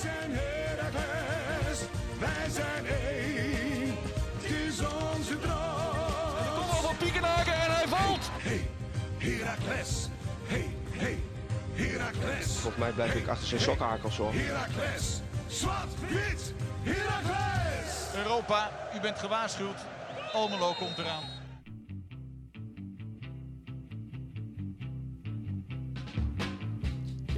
zijn Heracles, wij zijn één. Het is onze droom. Kom al van Piekenhaken en hij valt. Hey, Heracles, hey, hey, Heracles. Volgens mij blijf ik achter zijn sokkenhakels hoor. Heracles, zwart, wit, Heracles. Europa, u bent gewaarschuwd. Almelo komt eraan.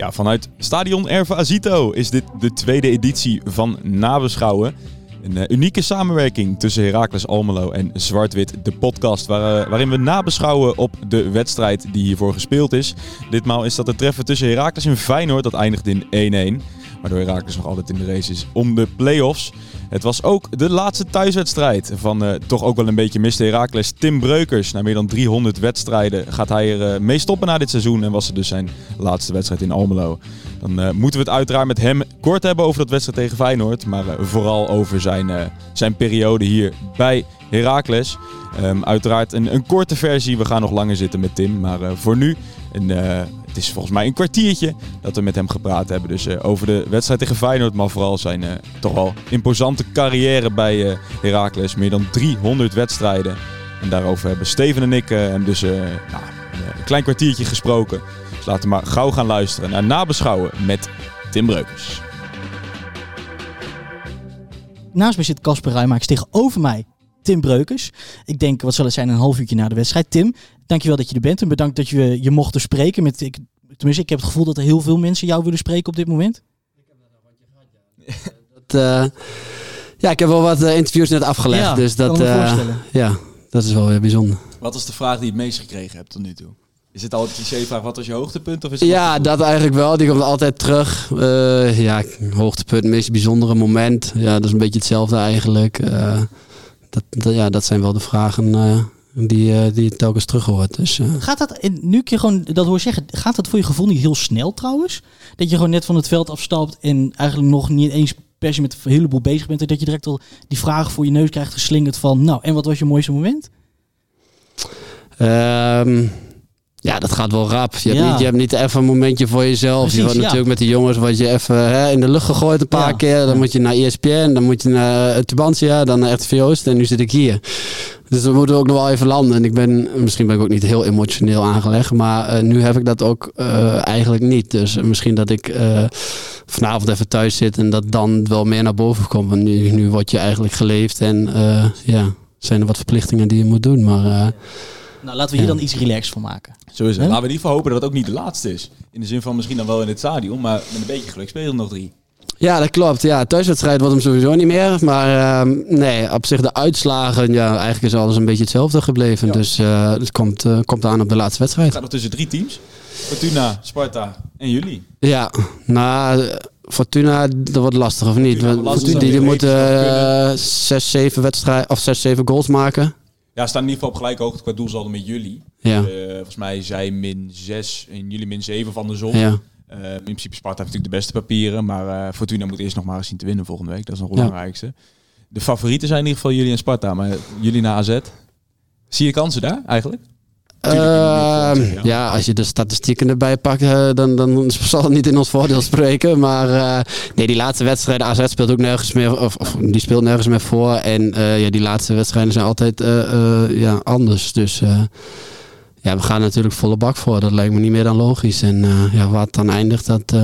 Ja, vanuit Stadion Erva Azito is dit de tweede editie van Nabeschouwen. Een eh, unieke samenwerking tussen Heracles Almelo en Zwart-Wit, de podcast eh, waarin we nabeschouwen op de wedstrijd die hiervoor gespeeld is. Ditmaal is dat het treffen tussen Heracles en Feyenoord, dat eindigt in 1-1. Waardoor Heracles nog altijd in de race is om de play-offs. Het was ook de laatste thuiswedstrijd van eh, toch ook wel een beetje miste Heracles Tim Breukers. Na meer dan 300 wedstrijden gaat hij er eh, mee stoppen na dit seizoen en was het dus zijn laatste wedstrijd in Almelo. Dan eh, moeten we het uiteraard met hem kort hebben over dat wedstrijd tegen Feyenoord, maar vooral over zijn, zijn periode hier bij Heracles. Ehm, uiteraard een, een korte versie, we gaan nog langer zitten met Tim, maar voor nu een, het is volgens mij een kwartiertje dat we met hem gepraat hebben. Dus eh, over de wedstrijd tegen Feyenoord, maar vooral zijn eh, toch wel imposante carrière bij eh Heracles. Meer dan 300 wedstrijden. En daarover hebben Steven en ik hem dus nou, een klein kwartiertje gesproken. Dus laten we maar gauw gaan luisteren naar nabeschouwen met Tim Breukers. Naast me zit Casper Ruimaaks tegenover mij Tim Breukers. Ik denk, wat zal het zijn, een half uurtje na de wedstrijd. Tim, dankjewel dat je er bent en bedankt dat je je mocht spreken. Met, ik, tenminste, ik heb het gevoel dat er heel veel mensen jou willen spreken op dit moment. Dat, eh, ja, ik heb wel wat eh, interviews net afgelegd. Ja, dus dat, kan me eh, ja, dat is wel weer bijzonder. Wat is de vraag die je het meest gekregen hebt tot nu toe? Is het altijd cliché-vraag, wat was je hoogtepunt? Of is het Ja, dat eigenlijk wel. Die komt altijd terug. Eh, ja, hoogtepunt, meest bijzondere moment. Ja, dat is een beetje hetzelfde eigenlijk. Eh, dat, dat- ja, dat zijn wel de vragen eh, die, eh, die je telkens terug hoort. Dus, eh, Gaat dat, en nu ik je gewoon dat hoor zeggen, gaat dat voor je gevoel niet heel snel trouwens? Dat je gewoon net van het veld afstapt en eigenlijk nog niet eens per se met een heleboel bezig bent. En dat je direct al die vragen voor je neus krijgt geslingerd van, nou, en wat was je mooiste moment? Ehm, ja, dat gaat wel rap. Je hebt, Ja. niet, je hebt niet even een momentje voor jezelf. Precies, je wordt ja. natuurlijk met de jongens word je even hè, in de lucht gegooid een paar Ja. keer. Dan Ja. moet je naar E ESPN, dan moet je naar Tubantia, dan naar RTV Oost en nu zit ik hier. Dus dan moeten we ook nog wel even landen. En ik ben, misschien ben ik ook niet heel emotioneel aangelegd, maar eh, nu heb ik dat ook eh, eigenlijk niet. Dus eh, misschien dat ik eh, vanavond even thuis zit en dat dan wel meer naar boven komt. Want nu, nu word je eigenlijk geleefd en eh, ja, zijn er wat verplichtingen die je moet doen. Maar eh, Nou, laten we hier Ja. dan iets relaxed van maken. Zo is het. Laten we in ieder geval hopen dat het ook niet de laatste is. In de zin van misschien dan wel in het stadion, maar met een beetje geluk spelen er nog drie. Ja, dat klopt. Ja, thuiswedstrijd wordt hem sowieso niet meer. Maar ehm, nee, op zich de uitslagen, ja, eigenlijk is alles een beetje hetzelfde gebleven. Ja. Dus eh, het komt, eh, komt aan op de laatste Het wedstrijd. gaat nog tussen drie teams. Fortuna, Sparta en jullie. Ja, nou, Fortuna, dat wordt lastig of niet? Fortuna lastig, die, moeten eh, zes, zeven wedstrijden of zes, zeven goals maken. Ja, staan in ieder geval op gelijke hoogte qua doelsaldo met jullie. Ja. Eh, volgens mij zij min 6 en jullie min 7 van de zon. Ja. Eh, in principe Sparta heeft natuurlijk de beste papieren, maar eh, Fortuna moet eerst nog maar eens zien te winnen volgende week. Dat is nog het Ja. belangrijkste. De favorieten zijn in ieder geval jullie en Sparta, maar jullie naar AZ. Zie je kansen daar eigenlijk? Ehm, ja. ja, als je de statistieken erbij pakt, eh, dan, dan zal het niet in ons voordeel spreken. Maar eh, nee, die laatste wedstrijden, AZ speelt ook nergens meer, of, of die speelt nergens meer voor. En eh, ja, die laatste wedstrijden zijn altijd ja, anders. Dus ja, we gaan natuurlijk volle bak voor. Dat lijkt me niet meer dan logisch. En ja, wat dan eindigt, dat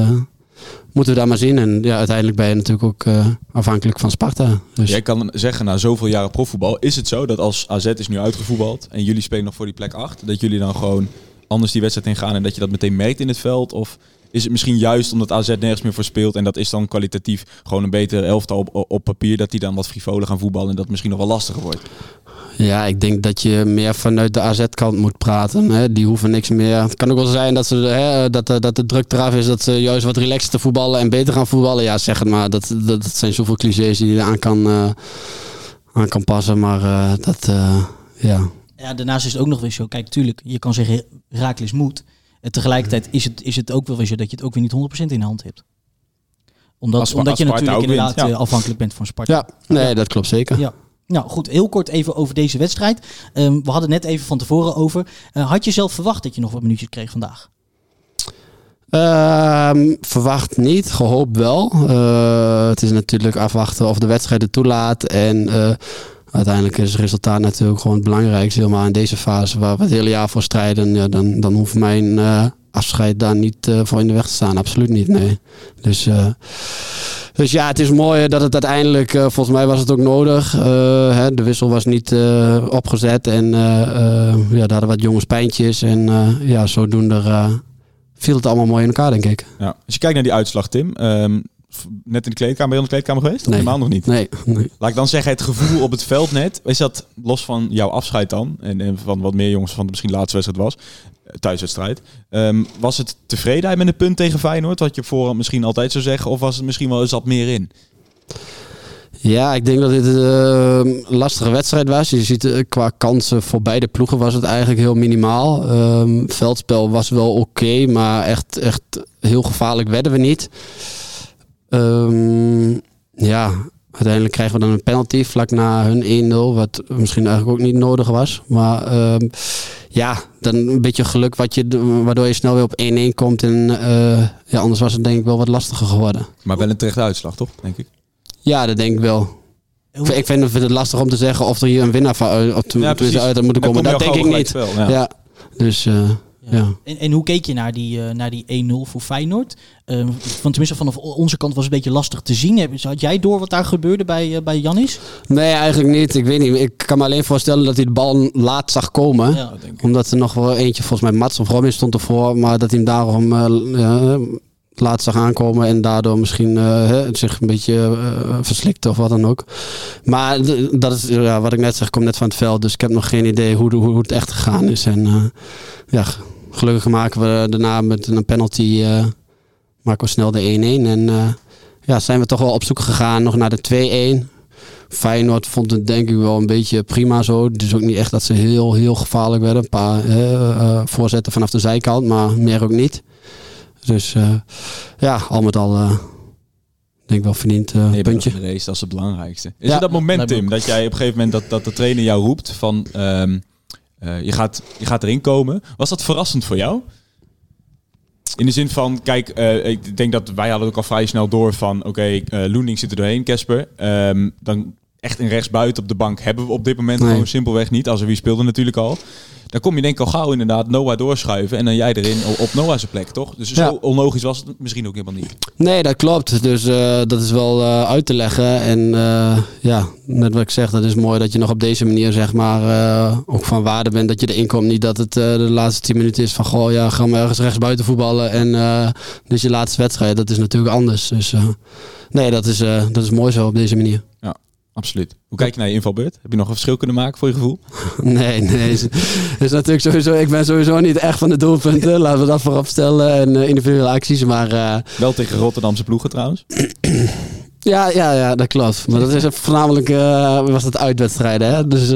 moeten we daar maar zien. En ja, uiteindelijk ben je natuurlijk ook eh, afhankelijk van Sparta. Dus Jij kan zeggen, na zoveel jaren profvoetbal, is het zo dat als AZ is nu uitgevoetbald en jullie spelen nog voor die plek 8, dat jullie dan gewoon anders die wedstrijd ingaan en dat je dat meteen merkt in het veld? Of is het misschien juist omdat AZ nergens meer voor speelt en dat is dan kwalitatief gewoon een beter elftal op, op papier, dat die dan wat frivoler gaan voetballen en dat misschien nog wel lastiger wordt? Ja, ik denk dat je meer vanuit de AZ-kant moet praten. Hè. Die hoeven niks meer. Het kan ook wel zijn dat, ze, hè, dat, de- dat de druk eraf is, dat ze juist wat relaxter voetballen en beter gaan voetballen. Ja, zeg het maar. Dat, dat, dat zijn zoveel clichés die je aan kan, eh, aan kan passen. Maar eh, dat, eh, ja. Ja, daarnaast is het ook nog weer zo. Kijk, tuurlijk, je kan zeggen Raakles moet. En tegelijkertijd is het, is het ook wel weer zo dat je het ook weer niet 100% in de hand hebt. Omdat, Als omdat je als natuurlijk wint, inderdaad ja. eh, afhankelijk bent van Sparta. ja, nee, dat klopt zeker. Ja. Nou goed, heel kort even over deze wedstrijd. Ehm, we hadden net even van tevoren over. Eh, had je zelf verwacht dat je nog wat minuutjes kreeg vandaag? Ehm, verwacht niet, gehoopt wel. Eh, het is natuurlijk afwachten of de wedstrijd het toelaat. En eh, uiteindelijk is het resultaat natuurlijk gewoon het belangrijkste. Helemaal in deze fase waar we het hele jaar voor strijden. Ja, dan, dan hoeft mijn eh, afscheid daar niet eh, voor in de weg te staan. Absoluut niet, nee. Dus, eh, dus ja, het is mooi dat het uiteindelijk, volgens mij was het ook nodig. Hè, de wissel was niet opgezet en ja, daar hadden wat jongens pijntjes. En ja, zodoende viel het allemaal mooi in elkaar, denk ik. Ja. Als je kijkt naar die uitslag, Tim. f- net in de kleedkamer, je in de kleedkamer geweest? Of Nee. Helemaal nog niet. Nee, nee. Laat ik dan zeggen, het gevoel op het veld net. Is dat los van jouw afscheid dan? En, en van wat meer jongens van de misschien laatste wedstrijd was. eh, Thuiswedstrijd. Ehm, was het tevredenheid met een punt tegen Feyenoord? Wat je voorhand misschien altijd zou zeggen. Of was het misschien wel eens wat meer in? Ja, ik denk dat dit eh, een lastige wedstrijd was. Je ziet eh, qua kansen voor beide ploegen was het eigenlijk heel minimaal. Ehm, veldspel was wel oké, maar echt, echt heel gevaarlijk werden we niet. Ehm, ja, uiteindelijk krijgen we dan een penalty vlak na hun 1-0, wat misschien eigenlijk ook niet nodig was. Maar ehm, ja, dan een beetje geluk wat je, waardoor je snel weer op 1-1 komt. En eh, ja, anders was het denk ik wel wat lastiger geworden. Maar wel een terechte uitslag, toch? Denk ik. Ja, dat denk ik wel. Ik vind het lastig om te zeggen of er hier een winnaar van uit, of Ja, tenminste uit Dan komen. kom Dat denk ik niet. spel, Ja. ja. Dus eh, ja. En, en hoe keek je naar die, eh, naar die 1-0 voor Feyenoord? Eh, van, tenminste, vanaf onze kant was het een beetje lastig te zien. Heb- Had jij door wat daar gebeurde bij, eh, bij Jannis? Nee, eigenlijk niet. Ik weet niet. Ik kan me alleen voorstellen dat hij de bal laat zag komen. Ja. Omdat er nog wel eentje, volgens mij Mats of Robin stond ervoor. Maar dat hij hem daarom eh, laat zag aankomen. En daardoor misschien eh, hè, zich een beetje eh, verslikte of wat dan ook. Maar dat is ja, wat ik net zeg, ik kom net van het veld. Dus ik heb nog geen idee hoe, de- hoe het echt gegaan is. En eh, ja, gelukkig maken we daarna met een penalty eh, maken we snel de 1-1. En eh, ja, zijn we toch wel op zoek gegaan nog naar de 2-1. Feyenoord vond het denk ik wel een beetje prima zo. Het is ook niet echt dat ze heel, heel gevaarlijk werden. Een paar eh, voorzetten vanaf de zijkant, maar meer ook niet. Dus eh, ja, al met al eh, denk ik wel verdiend eh, Nee, puntje. race, dat is het belangrijkste. Is Ja. er dat moment, Tim, dat jij op een gegeven moment dat, dat de trainer jou roept van ehm, eh, je, gaat, je gaat erin komen. Was dat verrassend voor jou? In de zin van, kijk, eh, ik denk dat wij hadden ook al vrij snel door van, oké, eh Loening zit er doorheen, Casper. Ehm, dan echt een rechtsbuiten op de bank hebben we op dit moment Nee. gewoon simpelweg niet. Als er wie speelde natuurlijk al. Dan kom je denk ik al gauw inderdaad Noah doorschuiven en dan jij erin op- Noah's plek, toch? Dus Ja. zo onlogisch was het misschien ook helemaal niet. Nee, dat klopt. Dus eh, dat is wel eh, uit te leggen. En eh, ja, net wat ik zeg, dat is mooi dat je nog op deze manier zeg maar ook van waarde bent dat je erin komt. Niet dat het de laatste tien minuten is van goh, ja, gaan we ergens rechts buiten voetballen en is je laatste wedstrijd. Dat is natuurlijk anders. Dus nee, dat is, dat is mooi zo op deze manier. Absoluut. Hoe kijk je naar je invalbeurt? Heb je nog een verschil kunnen maken voor je gevoel? Nee, nee. Is, is natuurlijk sowieso, ik ben sowieso niet echt van de doelpunten. Laten we dat voorop stellen. En eh, individuele acties. Maar eh, Wel tegen Rotterdamse ploegen trouwens. Ja, ja, ja, dat klopt. Maar dat is voornamelijk eh, was het uitwedstrijden. Hè? Dus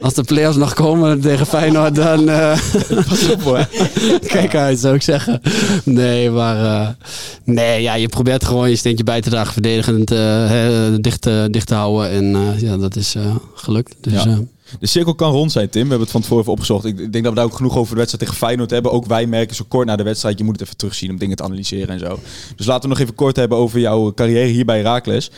als de players nog komen tegen Feyenoord, dan eh, Pas op hoor. kijk uit, zou ik zeggen. Nee, maar eh, nee, ja, je probeert gewoon je steentje bij te dragen, verdedigend eh, dicht, dicht te houden. En ja, dat is gelukt. Dus Ja. De cirkel kan rond zijn, Tim. We hebben het van tevoren even opgezocht. Ik denk dat we daar ook genoeg over de wedstrijd tegen Feyenoord hebben. Ook wij merken zo kort na de wedstrijd, je moet het even terugzien om dingen te analyseren en zo. Dus laten we nog even kort hebben over jouw carrière hier bij Raakles.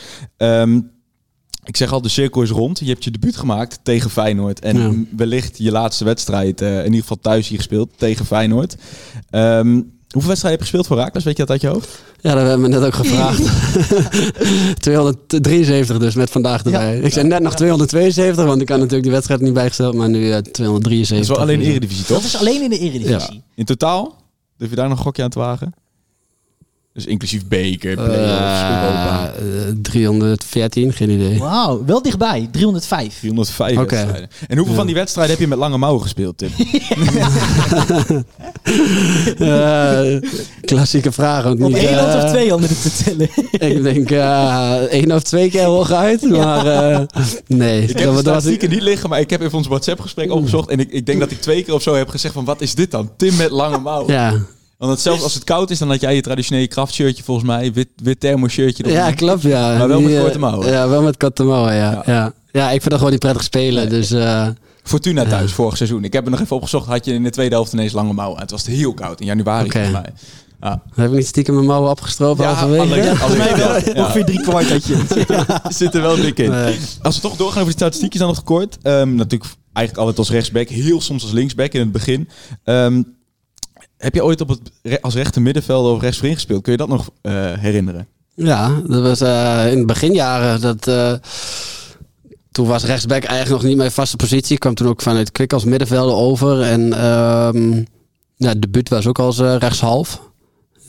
Ik zeg al, de cirkel is rond. Je hebt je debuut gemaakt tegen Feyenoord. En Ja. wellicht je laatste wedstrijd, eh, in ieder geval thuis hier gespeeld, tegen Feyenoord. Ehm, hoeveel wedstrijden heb je gespeeld voor Raakles? Weet je dat uit je hoofd? ja, dat hebben we net ook gevraagd. 273 dus, met vandaag erbij. Ik zei net nog 272, want ik had natuurlijk die wedstrijd niet bijgesteld. Maar nu eh, 273. Dat is wel alleen Eredivisie, toch? Dat is alleen in de Eredivisie. In totaal? Durf je daar nog een gokje aan te wagen? Dus inclusief beker, play-offs, Europa. Eh, eh, 314, geen idee. Wauw, wel dichtbij. 305. 305 Oké. wedstrijden. En hoeveel van die wedstrijden heb je met lange mouwen gespeeld, Tim? Eh, klassieke vraag. Op niet, één hand eh, of twee handen te tellen. Ik denk eh één of twee keer hooguit. Maar eh, nee. Ik heb de dat was statistieken niet liggen, maar ik heb even ons WhatsApp-gesprek opgezocht. En ik, ik denk dat ik twee keer of zo heb gezegd van, wat is dit dan? Tim met lange mouwen. Ja. Want zelfs als het koud is, dan had jij je traditionele kraftshirtje volgens mij. Wit, wit thermoshirtje. ja, klopt. Ja. Maar wel met Die, eh, korte mouwen. Ja, wel met korte mouwen, ja. Ja. ja. ja. ik vind dat gewoon niet prettig spelen. Dus eh, Fortuna thuis, vorig seizoen. Ik heb er nog even opgezocht. Had je in de tweede helft ineens lange mouwen. Het was heel koud in januari Oké. volgens mij. Ja, Heb ik niet stiekem mijn mouwen opgestropen halverwege? alleen- Ja, mij wel. ja. Ongeveer drie kwart had je. zit er wel dik in. Nee. Als we toch doorgaan over die statistiekjes dan nog kort. Ehm, natuurlijk eigenlijk altijd als rechtsback. Heel soms als linksback in het begin. Ehm, heb je ooit op het, als rechter middenveld of rechtsvoorin gespeeld? Kun je dat nog eh, herinneren? Ja, dat was eh, in de beginjaren. Dat, eh, toen was rechtsback eigenlijk nog niet mijn vaste positie. Ik kwam toen ook vanuit Kwik als middenvelder over. En ehm ja, het debuut was ook als rechtshalf.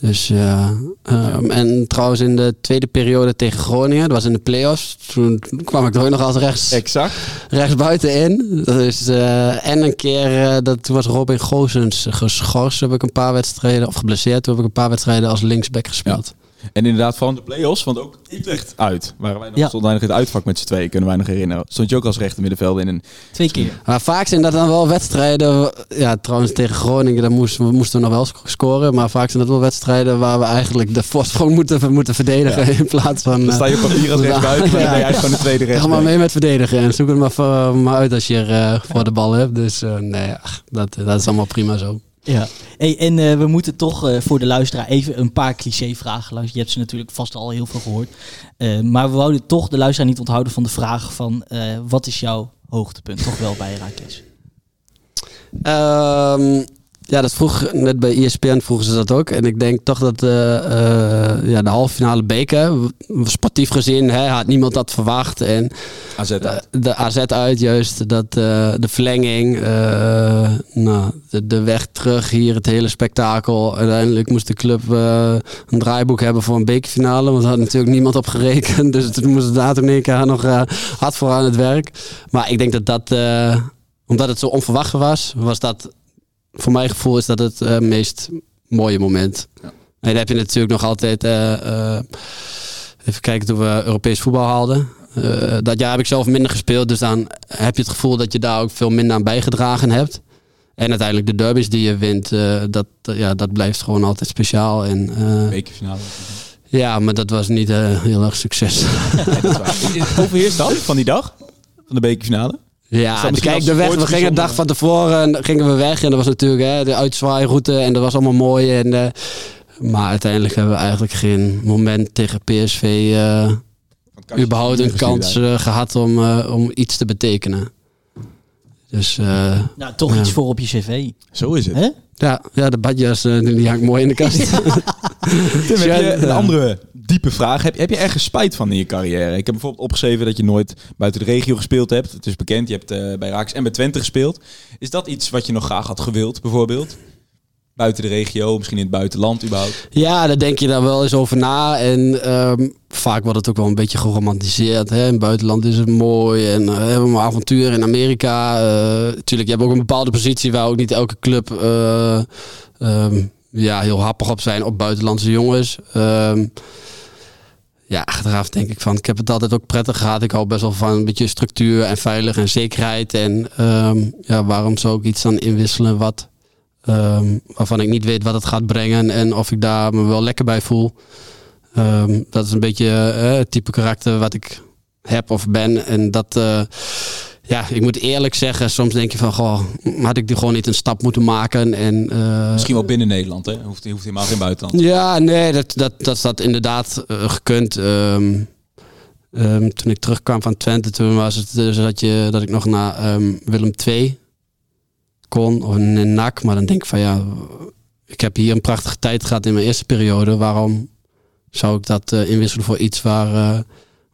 Dus ja. ehm, en trouwens in de tweede periode tegen Groningen, dat was in de play-offs. Toen kwam ik er ook nog als rechts, Exact. rechtsbuiten in. Dus, eh, en een keer, eh, dat, toen was Robin Goosens geschorst. Heb ik een paar wedstrijden, of geblesseerd. Toen heb ik een paar wedstrijden als linksback gespeeld. En inderdaad, van de play-offs, want ook Utrecht uit. Waren wij nog, Ja. nog in het uitvak met z'n tweeën, kunnen wij nog herinneren. Stond je ook als rechter middenvelder in een... Twee keer. Maar vaak zijn dat dan wel wedstrijden. Ja, trouwens tegen Groningen dan moesten we, moesten we nog wel sc- scoren. Maar vaak zijn dat wel wedstrijden waar we eigenlijk de voorsprong moeten, moeten verdedigen. In plaats van. Dan eh, sta je op papier als rechtsbuiten, maar dan ben Ja. eigenlijk gewoon de tweede Ga maar mee met verdedigen en zoek het maar, voor- maar uit als je er eh, voor de bal hebt. Dus eh, nee, ach, dat, dat is allemaal prima zo. Ja. En eh, we moeten toch eh, voor de luisteraar even een paar cliché-vragen. Je hebt ze natuurlijk vast al heel veel gehoord. Eh, maar we wouden toch de luisteraar niet onthouden van de vraag van... wat is jouw hoogtepunt? Toch wel bij Herakles. Ehm, ja, dat vroeg net bij ESPN vroegen ze dat ook. En ik denk toch dat eh, eh, ja, de halve finale beker, sportief gezien, hè, had niemand dat verwacht. En AZ uit. Eh, de AZ uit juist, dat, de verlenging, nou, de, de weg terug hier, het hele spektakel. Uiteindelijk moest de club een draaiboek hebben voor een bekerfinale, want daar had natuurlijk niemand op gerekend. Dus toen moesten daar toen in één keer nog hard voor aan het werk. Maar ik denk dat dat, omdat het zo onverwacht was, was dat, voor mijn gevoel is dat het eh, meest mooie moment. En dan heb je natuurlijk nog altijd... eh, eh, Even kijken toen we Europees voetbal haalden. Dat jaar heb ik zelf minder gespeeld. Dus dan heb je het gevoel dat je daar ook veel minder aan bijgedragen hebt. En uiteindelijk de derbies die je wint, dat, ja, dat blijft gewoon altijd speciaal. En, Bekerfinale. ja, maar dat was niet heel erg succes. Dat is waar. Overheerst dat van die dag? Van de bekerfinale? Ja, kijk, de weg, we gingen een dag bijzonder? van tevoren en gingen we weg. En dat was natuurlijk hè, de uitzwaairoute en dat was allemaal mooi. En, eh, maar uiteindelijk hebben we eigenlijk geen moment tegen PSV eh, überhaupt een kans eh, gehad om, eh, om iets te betekenen. Dus eh, Nou, toch Ja. iets voor op je cv. Zo is het. Hè? Ja, ja, de badjas eh, die hangt mooi in de kast. Tim, heb je een andere diepe vraag. Heb, heb je ergens spijt van in je carrière? Ik heb bijvoorbeeld opgeschreven dat je nooit buiten de regio gespeeld hebt. Het is bekend, je hebt eh, bij Raaks en bij Twente gespeeld. Is dat iets wat je nog graag had gewild, bijvoorbeeld? Buiten de regio, misschien in het buitenland überhaupt? Ja, daar denk je daar wel eens over na. En ehm, vaak wordt het ook wel een beetje geromantiseerd. Hè? In het buitenland is het mooi en uh, hebben we een avontuur in Amerika. Uh, je hebt ook een bepaalde positie waar ook niet elke club uh, um, ja, heel happig op zijn op buitenlandse jongens. Um, ja, achteraf denk ik van, ik heb het altijd ook prettig gehad. Ik hou best wel van een beetje structuur en veilig en zekerheid. En ja, waarom zou ik iets dan inwisselen wat... Um, waarvan ik niet weet wat het gaat brengen en of ik daar me wel lekker bij voel. Um, dat is een beetje uh, het type karakter wat ik heb of ben. En dat, uh, ja, ik moet eerlijk zeggen, soms denk je van, goh, had ik die gewoon niet een stap moeten maken. En, uh, Misschien wel binnen Nederland, hè? Hoeft, hoeft helemaal geen buitenland. Ja, nee, dat, dat, dat staat inderdaad gekund. Um, um, toen ik terugkwam van Twente, toen was het dus dat, je, dat ik nog naar Willem II kon of een NAC. Maar dan denk ik van ja, ik heb hier een prachtige tijd gehad in mijn eerste periode. Waarom zou ik dat uh, inwisselen voor iets waar, uh,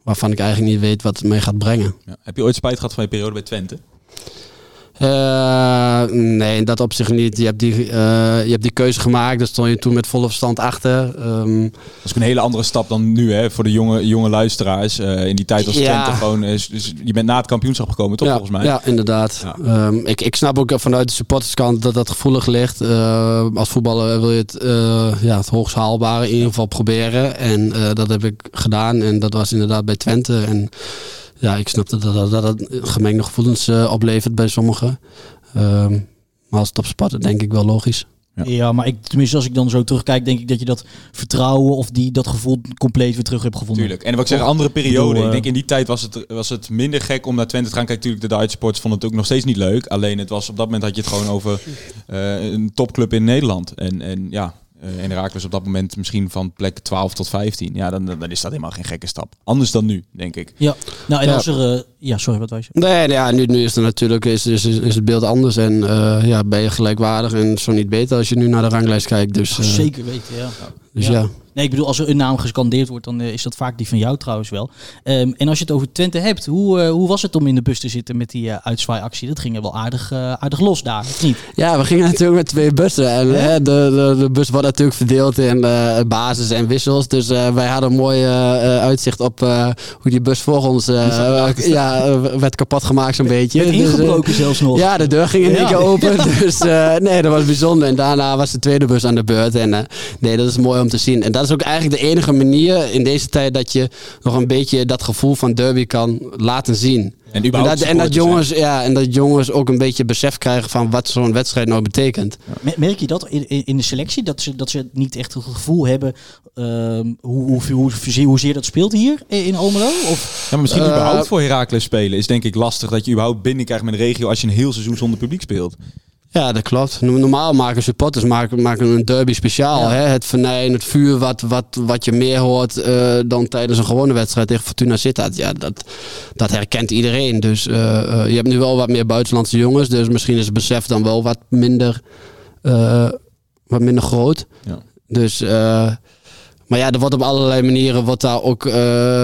waarvan ik eigenlijk niet weet wat het mee gaat brengen? Ja. Heb je ooit spijt gehad van je periode bij Twente? Uh, nee, in dat opzicht niet. Je hebt, die, uh, je hebt die keuze gemaakt, daar stond je toen met volle verstand achter. Um, dat is een hele andere stap dan nu, hè, voor de jonge, jonge luisteraars. Uh, in die tijd als ja. Twente gewoon is. Dus je bent na het kampioenschap gekomen, toch, ja, volgens mij? Ja, inderdaad. Ja. Um, ik, ik snap ook vanuit de supporterskant dat dat gevoelig ligt. Als voetballer wil je het, ja, het hoogst haalbare in ieder geval proberen. En dat heb ik gedaan. En dat was inderdaad bij Twente. En ja, ik snap dat dat, dat, dat gemengde gevoelens uh, oplevert bij sommigen. Um, maar als topsporter denk ik wel logisch. Ja. Ja. maar ik, tenminste als ik dan zo terugkijk, denk ik dat je dat vertrouwen of die, dat gevoel compleet weer terug hebt gevonden. Tuurlijk. En wat ik zeg, andere Ik periode. bedoel, Ik eh, denk in die tijd was het, was het minder gek om naar Twente te gaan. Kijk, natuurlijk, de Duitse sports vonden het ook nog steeds niet leuk. Alleen het was op dat moment had je het gewoon over eh, een topclub in Nederland. En, en ja, eh en Herakles op dat moment misschien van plek 12 tot 15. Ja, dan, dan is dat helemaal geen gekke stap. Anders dan nu, denk ik. Ja, nou en Ja. als er... ja, sorry, wat was je? Nee, nee, ja, nu, nu is het natuurlijk is, is, is het beeld anders. En eh, ja, ben je gelijkwaardig en zo niet beter als je nu naar de ranglijst kijkt. Dus, eh, Zeker weten, ja. dus Ja. ja. Nee, ik bedoel, als er een naam gescandeerd wordt, dan eh, is dat vaak die van jou trouwens wel. Ehm, en als je het over Twente hebt, hoe, hoe was het om in de bus te zitten met die eh uitzwaaiactie? Dat ging er wel aardig, aardig los daar, of niet? Ja, we gingen natuurlijk met twee bussen. En hè, de, de, de bus wordt natuurlijk verdeeld in basis en wissels. Dus wij hadden een mooi uitzicht op hoe die bus voor ons eh, ja, eh, werd kapot gemaakt zo'n beetje. Werd Dus, eh, ingebroken zelfs nog. Ja, de deur ging in één keer open. Dus eh, nee, dat was bijzonder. En daarna was de tweede bus aan de beurt. En nee, dat is mooi om te zien. En dat is ook eigenlijk de enige manier in deze tijd dat je nog een beetje dat gevoel van derby kan laten zien. En dat, en dat, jongens, ja, en dat jongens ook een beetje besef krijgen van wat zo'n wedstrijd nou betekent. Me- Merk je dat in, in de selectie? Dat ze, dat ze niet echt het gevoel hebben ehm, hoe, hoe, hoe, hoe, hoezeer dat speelt hier in Almelo? Of, Ja, maar misschien Eh, überhaupt voor Herakles spelen is denk ik lastig dat je überhaupt binnen krijgt met een regio als je een heel seizoen zonder publiek speelt. Ja, dat klopt. No- Normaal maken supporters maken, maken een derby speciaal. Ja. Hè? Het venijn, het vuur, wat, wat, wat je meer hoort eh, dan tijdens een gewone wedstrijd tegen Fortuna Sittard. Ja, dat, dat herkent iedereen. Dus eh, eh, je hebt nu wel wat meer buitenlandse jongens. Dus misschien is het besef dan wel wat minder, eh, wat minder groot. Ja. Dus... maar ja, er wordt op allerlei manieren wordt daar ook eh,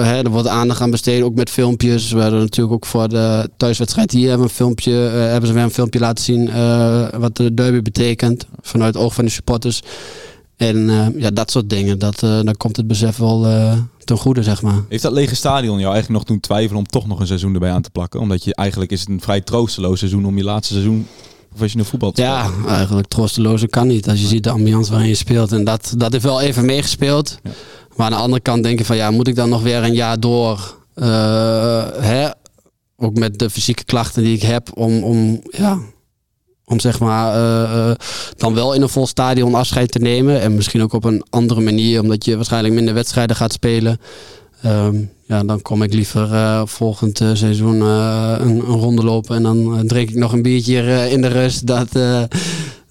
hè, er wordt aandacht aan besteden, ook met filmpjes. We hadden natuurlijk ook voor de thuiswedstrijd hier hebben, een filmpje, eh, hebben ze weer een filmpje laten zien eh, wat de derby betekent vanuit het oog van de supporters. En ja, dat soort dingen, dat, dan komt het besef wel ten goede, zeg maar. Heeft dat lege stadion jou eigenlijk nog doen twijfelen om toch nog een seizoen erbij aan te plakken? Omdat je eigenlijk is het een vrij troosteloos seizoen om je laatste seizoen professioneel voetbal te Ja, spelen. eigenlijk troosteloze kan niet. Als je ziet de ambiance waarin je speelt. En dat, dat heeft wel even meegespeeld. Ja. Maar aan de andere kant denk je van ja, moet ik dan nog weer een jaar door? eh, hè? Ook met de fysieke klachten die ik heb om, om ja, om zeg maar eh, eh, dan wel in een vol stadion afscheid te nemen. En misschien ook op een andere manier, omdat je waarschijnlijk minder wedstrijden gaat spelen. Ehm, ja, dan kom ik liever eh, volgend eh, seizoen eh, een, een ronde lopen en dan drink ik nog een biertje in de rust. Dat,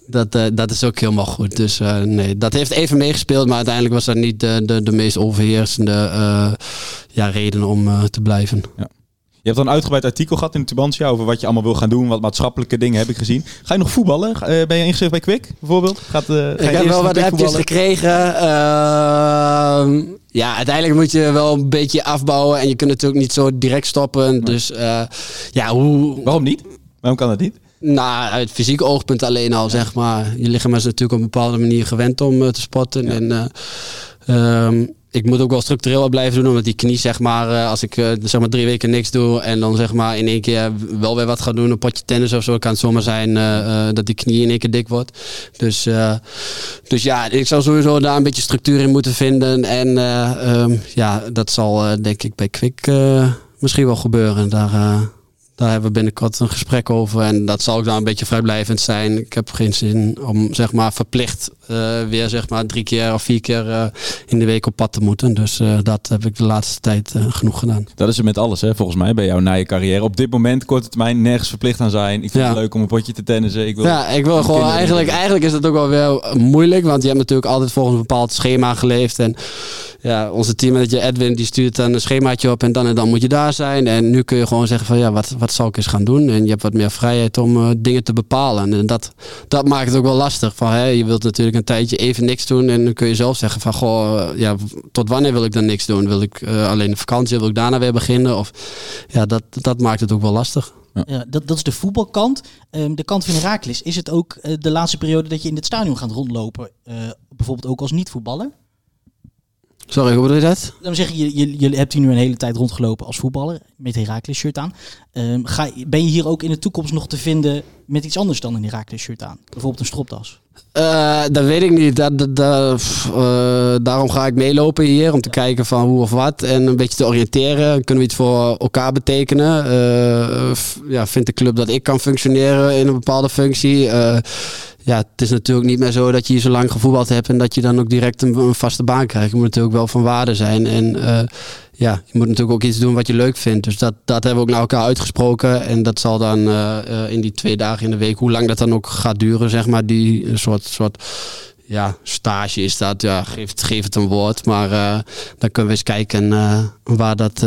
dat, dat is ook helemaal goed. Dus nee, dat heeft even meegespeeld, maar uiteindelijk was dat niet de, de, de meest overheersende ja, reden om te blijven. Je hebt dan een uitgebreid artikel gehad in de Tubantia over wat je allemaal wil gaan doen, wat maatschappelijke dingen heb ik gezien. Ga je nog voetballen? Ben je ingeschreven bij Kwik bijvoorbeeld? Gaat, eh, ga je Ik heb wel wat appjes gekregen. Ehm, ja, uiteindelijk moet je wel een beetje afbouwen. En je kunt natuurlijk niet zo direct stoppen. Dus eh, ja, hoe... Waarom niet? Waarom kan dat niet? Nou, uit fysiek oogpunt alleen al, zeg maar. Je lichaam is natuurlijk op een bepaalde manier gewend om eh, te sporten. En eh, ehm, ik moet ook wel structureel blijven doen, omdat die knie, zeg maar, eh, als ik eh, zeg maar drie weken niks doe en dan zeg maar in één keer wel weer wat ga doen, een potje tennis of zo, kan het zomaar zijn eh, dat die knie in één keer dik wordt. Dus, dus ja, ik zou sowieso daar een beetje structuur in moeten vinden. En eh, ehm, ja, dat zal denk ik bij Kwik misschien wel gebeuren. Daar, daar hebben we binnenkort een gesprek over. En dat zal ook dan een beetje vrijblijvend zijn. Ik heb geen zin om zeg maar verplicht weer zeg maar drie keer of vier keer eh, in de week op pad te moeten. Dus eh, dat heb ik de laatste tijd eh, genoeg gedaan. Dat is het met alles, hè, volgens mij, bij jou na je carrière. Op dit moment, korte termijn, nergens verplicht aan zijn. Ik vind Ja. het leuk om een potje te tennissen. Ik wil... Ja, ik wil gewoon eigenlijk, eigenlijk is het ook wel weer moeilijk, want je hebt natuurlijk altijd volgens een bepaald schema geleefd. En ja, onze teammanager Edwin die stuurt dan een schemaatje op en dan en dan moet je daar zijn. En nu kun je gewoon zeggen van ja, wat, wat zal ik eens gaan doen? En je hebt wat meer vrijheid om eh, dingen te bepalen. En dat, dat maakt het ook wel lastig. Van, hè, je wilt natuurlijk een tijdje even niks doen en dan kun je zelf zeggen van goh, eh, ja, tot wanneer wil ik dan niks doen? Wil ik eh, alleen de vakantie, wil ik daarna weer beginnen? Of ja, dat, dat maakt het ook wel lastig. Ja, dat, dat is de voetbalkant. Ehm, de kant van Herakles. Is het ook eh, de laatste periode dat je in het stadion gaat rondlopen? eh, bijvoorbeeld ook als niet-voetballer? Sorry, hoe bedoel je dat? Dan zeg je, je, je hebt hier nu een hele tijd rondgelopen als voetballer. Met Herakles shirt aan. Ehm, ga, ben je hier ook in de toekomst nog te vinden met iets anders dan een Herakles shirt aan? Bijvoorbeeld een stropdas. Eh, dat weet ik niet. Dat, dat, eh, daarom ga ik meelopen hier om te kijken van hoe of wat en een beetje te oriënteren. Kunnen we iets voor elkaar betekenen? Eh, ja, vindt de club dat ik kan functioneren in een bepaalde functie? Ja, het is natuurlijk niet meer zo dat je hier zo lang gevoetbald hebt en dat je dan ook direct een, vaste baan krijgt. Je moet natuurlijk wel van waarde zijn. En eh, ja, je moet natuurlijk ook iets doen wat je leuk vindt. Dus dat, dat hebben we ook naar elkaar uitgesproken. En dat zal dan eh, eh, in die twee dagen in de week, hoe lang dat dan ook gaat duren, zeg maar, die soort, soort ja, stage is dat. Ja, geef, het- geef het een woord. Maar dan kunnen we eens kijken waar, dat,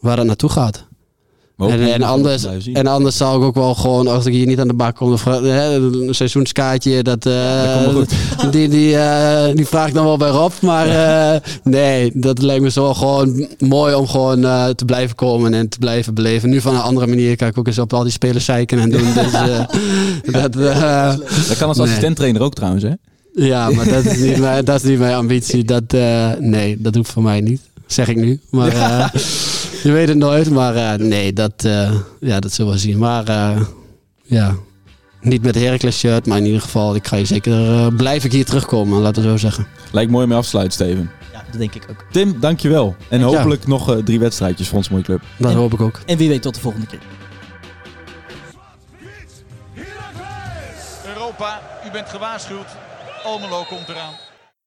waar dat naartoe gaat. En, en, anders, en anders zal ik ook wel gewoon, als ik hier niet aan de bak kom, hè, een seizoenskaartje, dat, eh, die, die, eh, die vraag ik dan wel bij Rob. Maar eh, nee, dat lijkt me zo gewoon mooi om gewoon te blijven komen en te blijven beleven. Nu van een andere manier kan ik ook eens op al die spelers zeiken en doen. Dus, dat, Dat kan als Nee. assistent-trainer ook trouwens, hè? ja, maar dat is niet mijn, dat is niet mijn ambitie. Dat, nee, dat hoeft voor mij niet. Zeg ik nu. Maar je weet het nooit. Maar eh, nee, dat, eh, ja, dat zullen we zien. Maar eh, ja, niet met Heracles shirt. Maar in ieder geval, ik ga je zeker, blijf ik hier terugkomen. Laten we zo zeggen. Lijkt mooi om mee af te sluiten, Steven. Ja, dat denk ik ook. Tim, dankjewel. En Ja. hopelijk nog eh, drie wedstrijdjes voor ons mooie club. Dat En- hoop ik ook. En wie weet tot de volgende keer. Europa, u bent gewaarschuwd. Almelo komt eraan.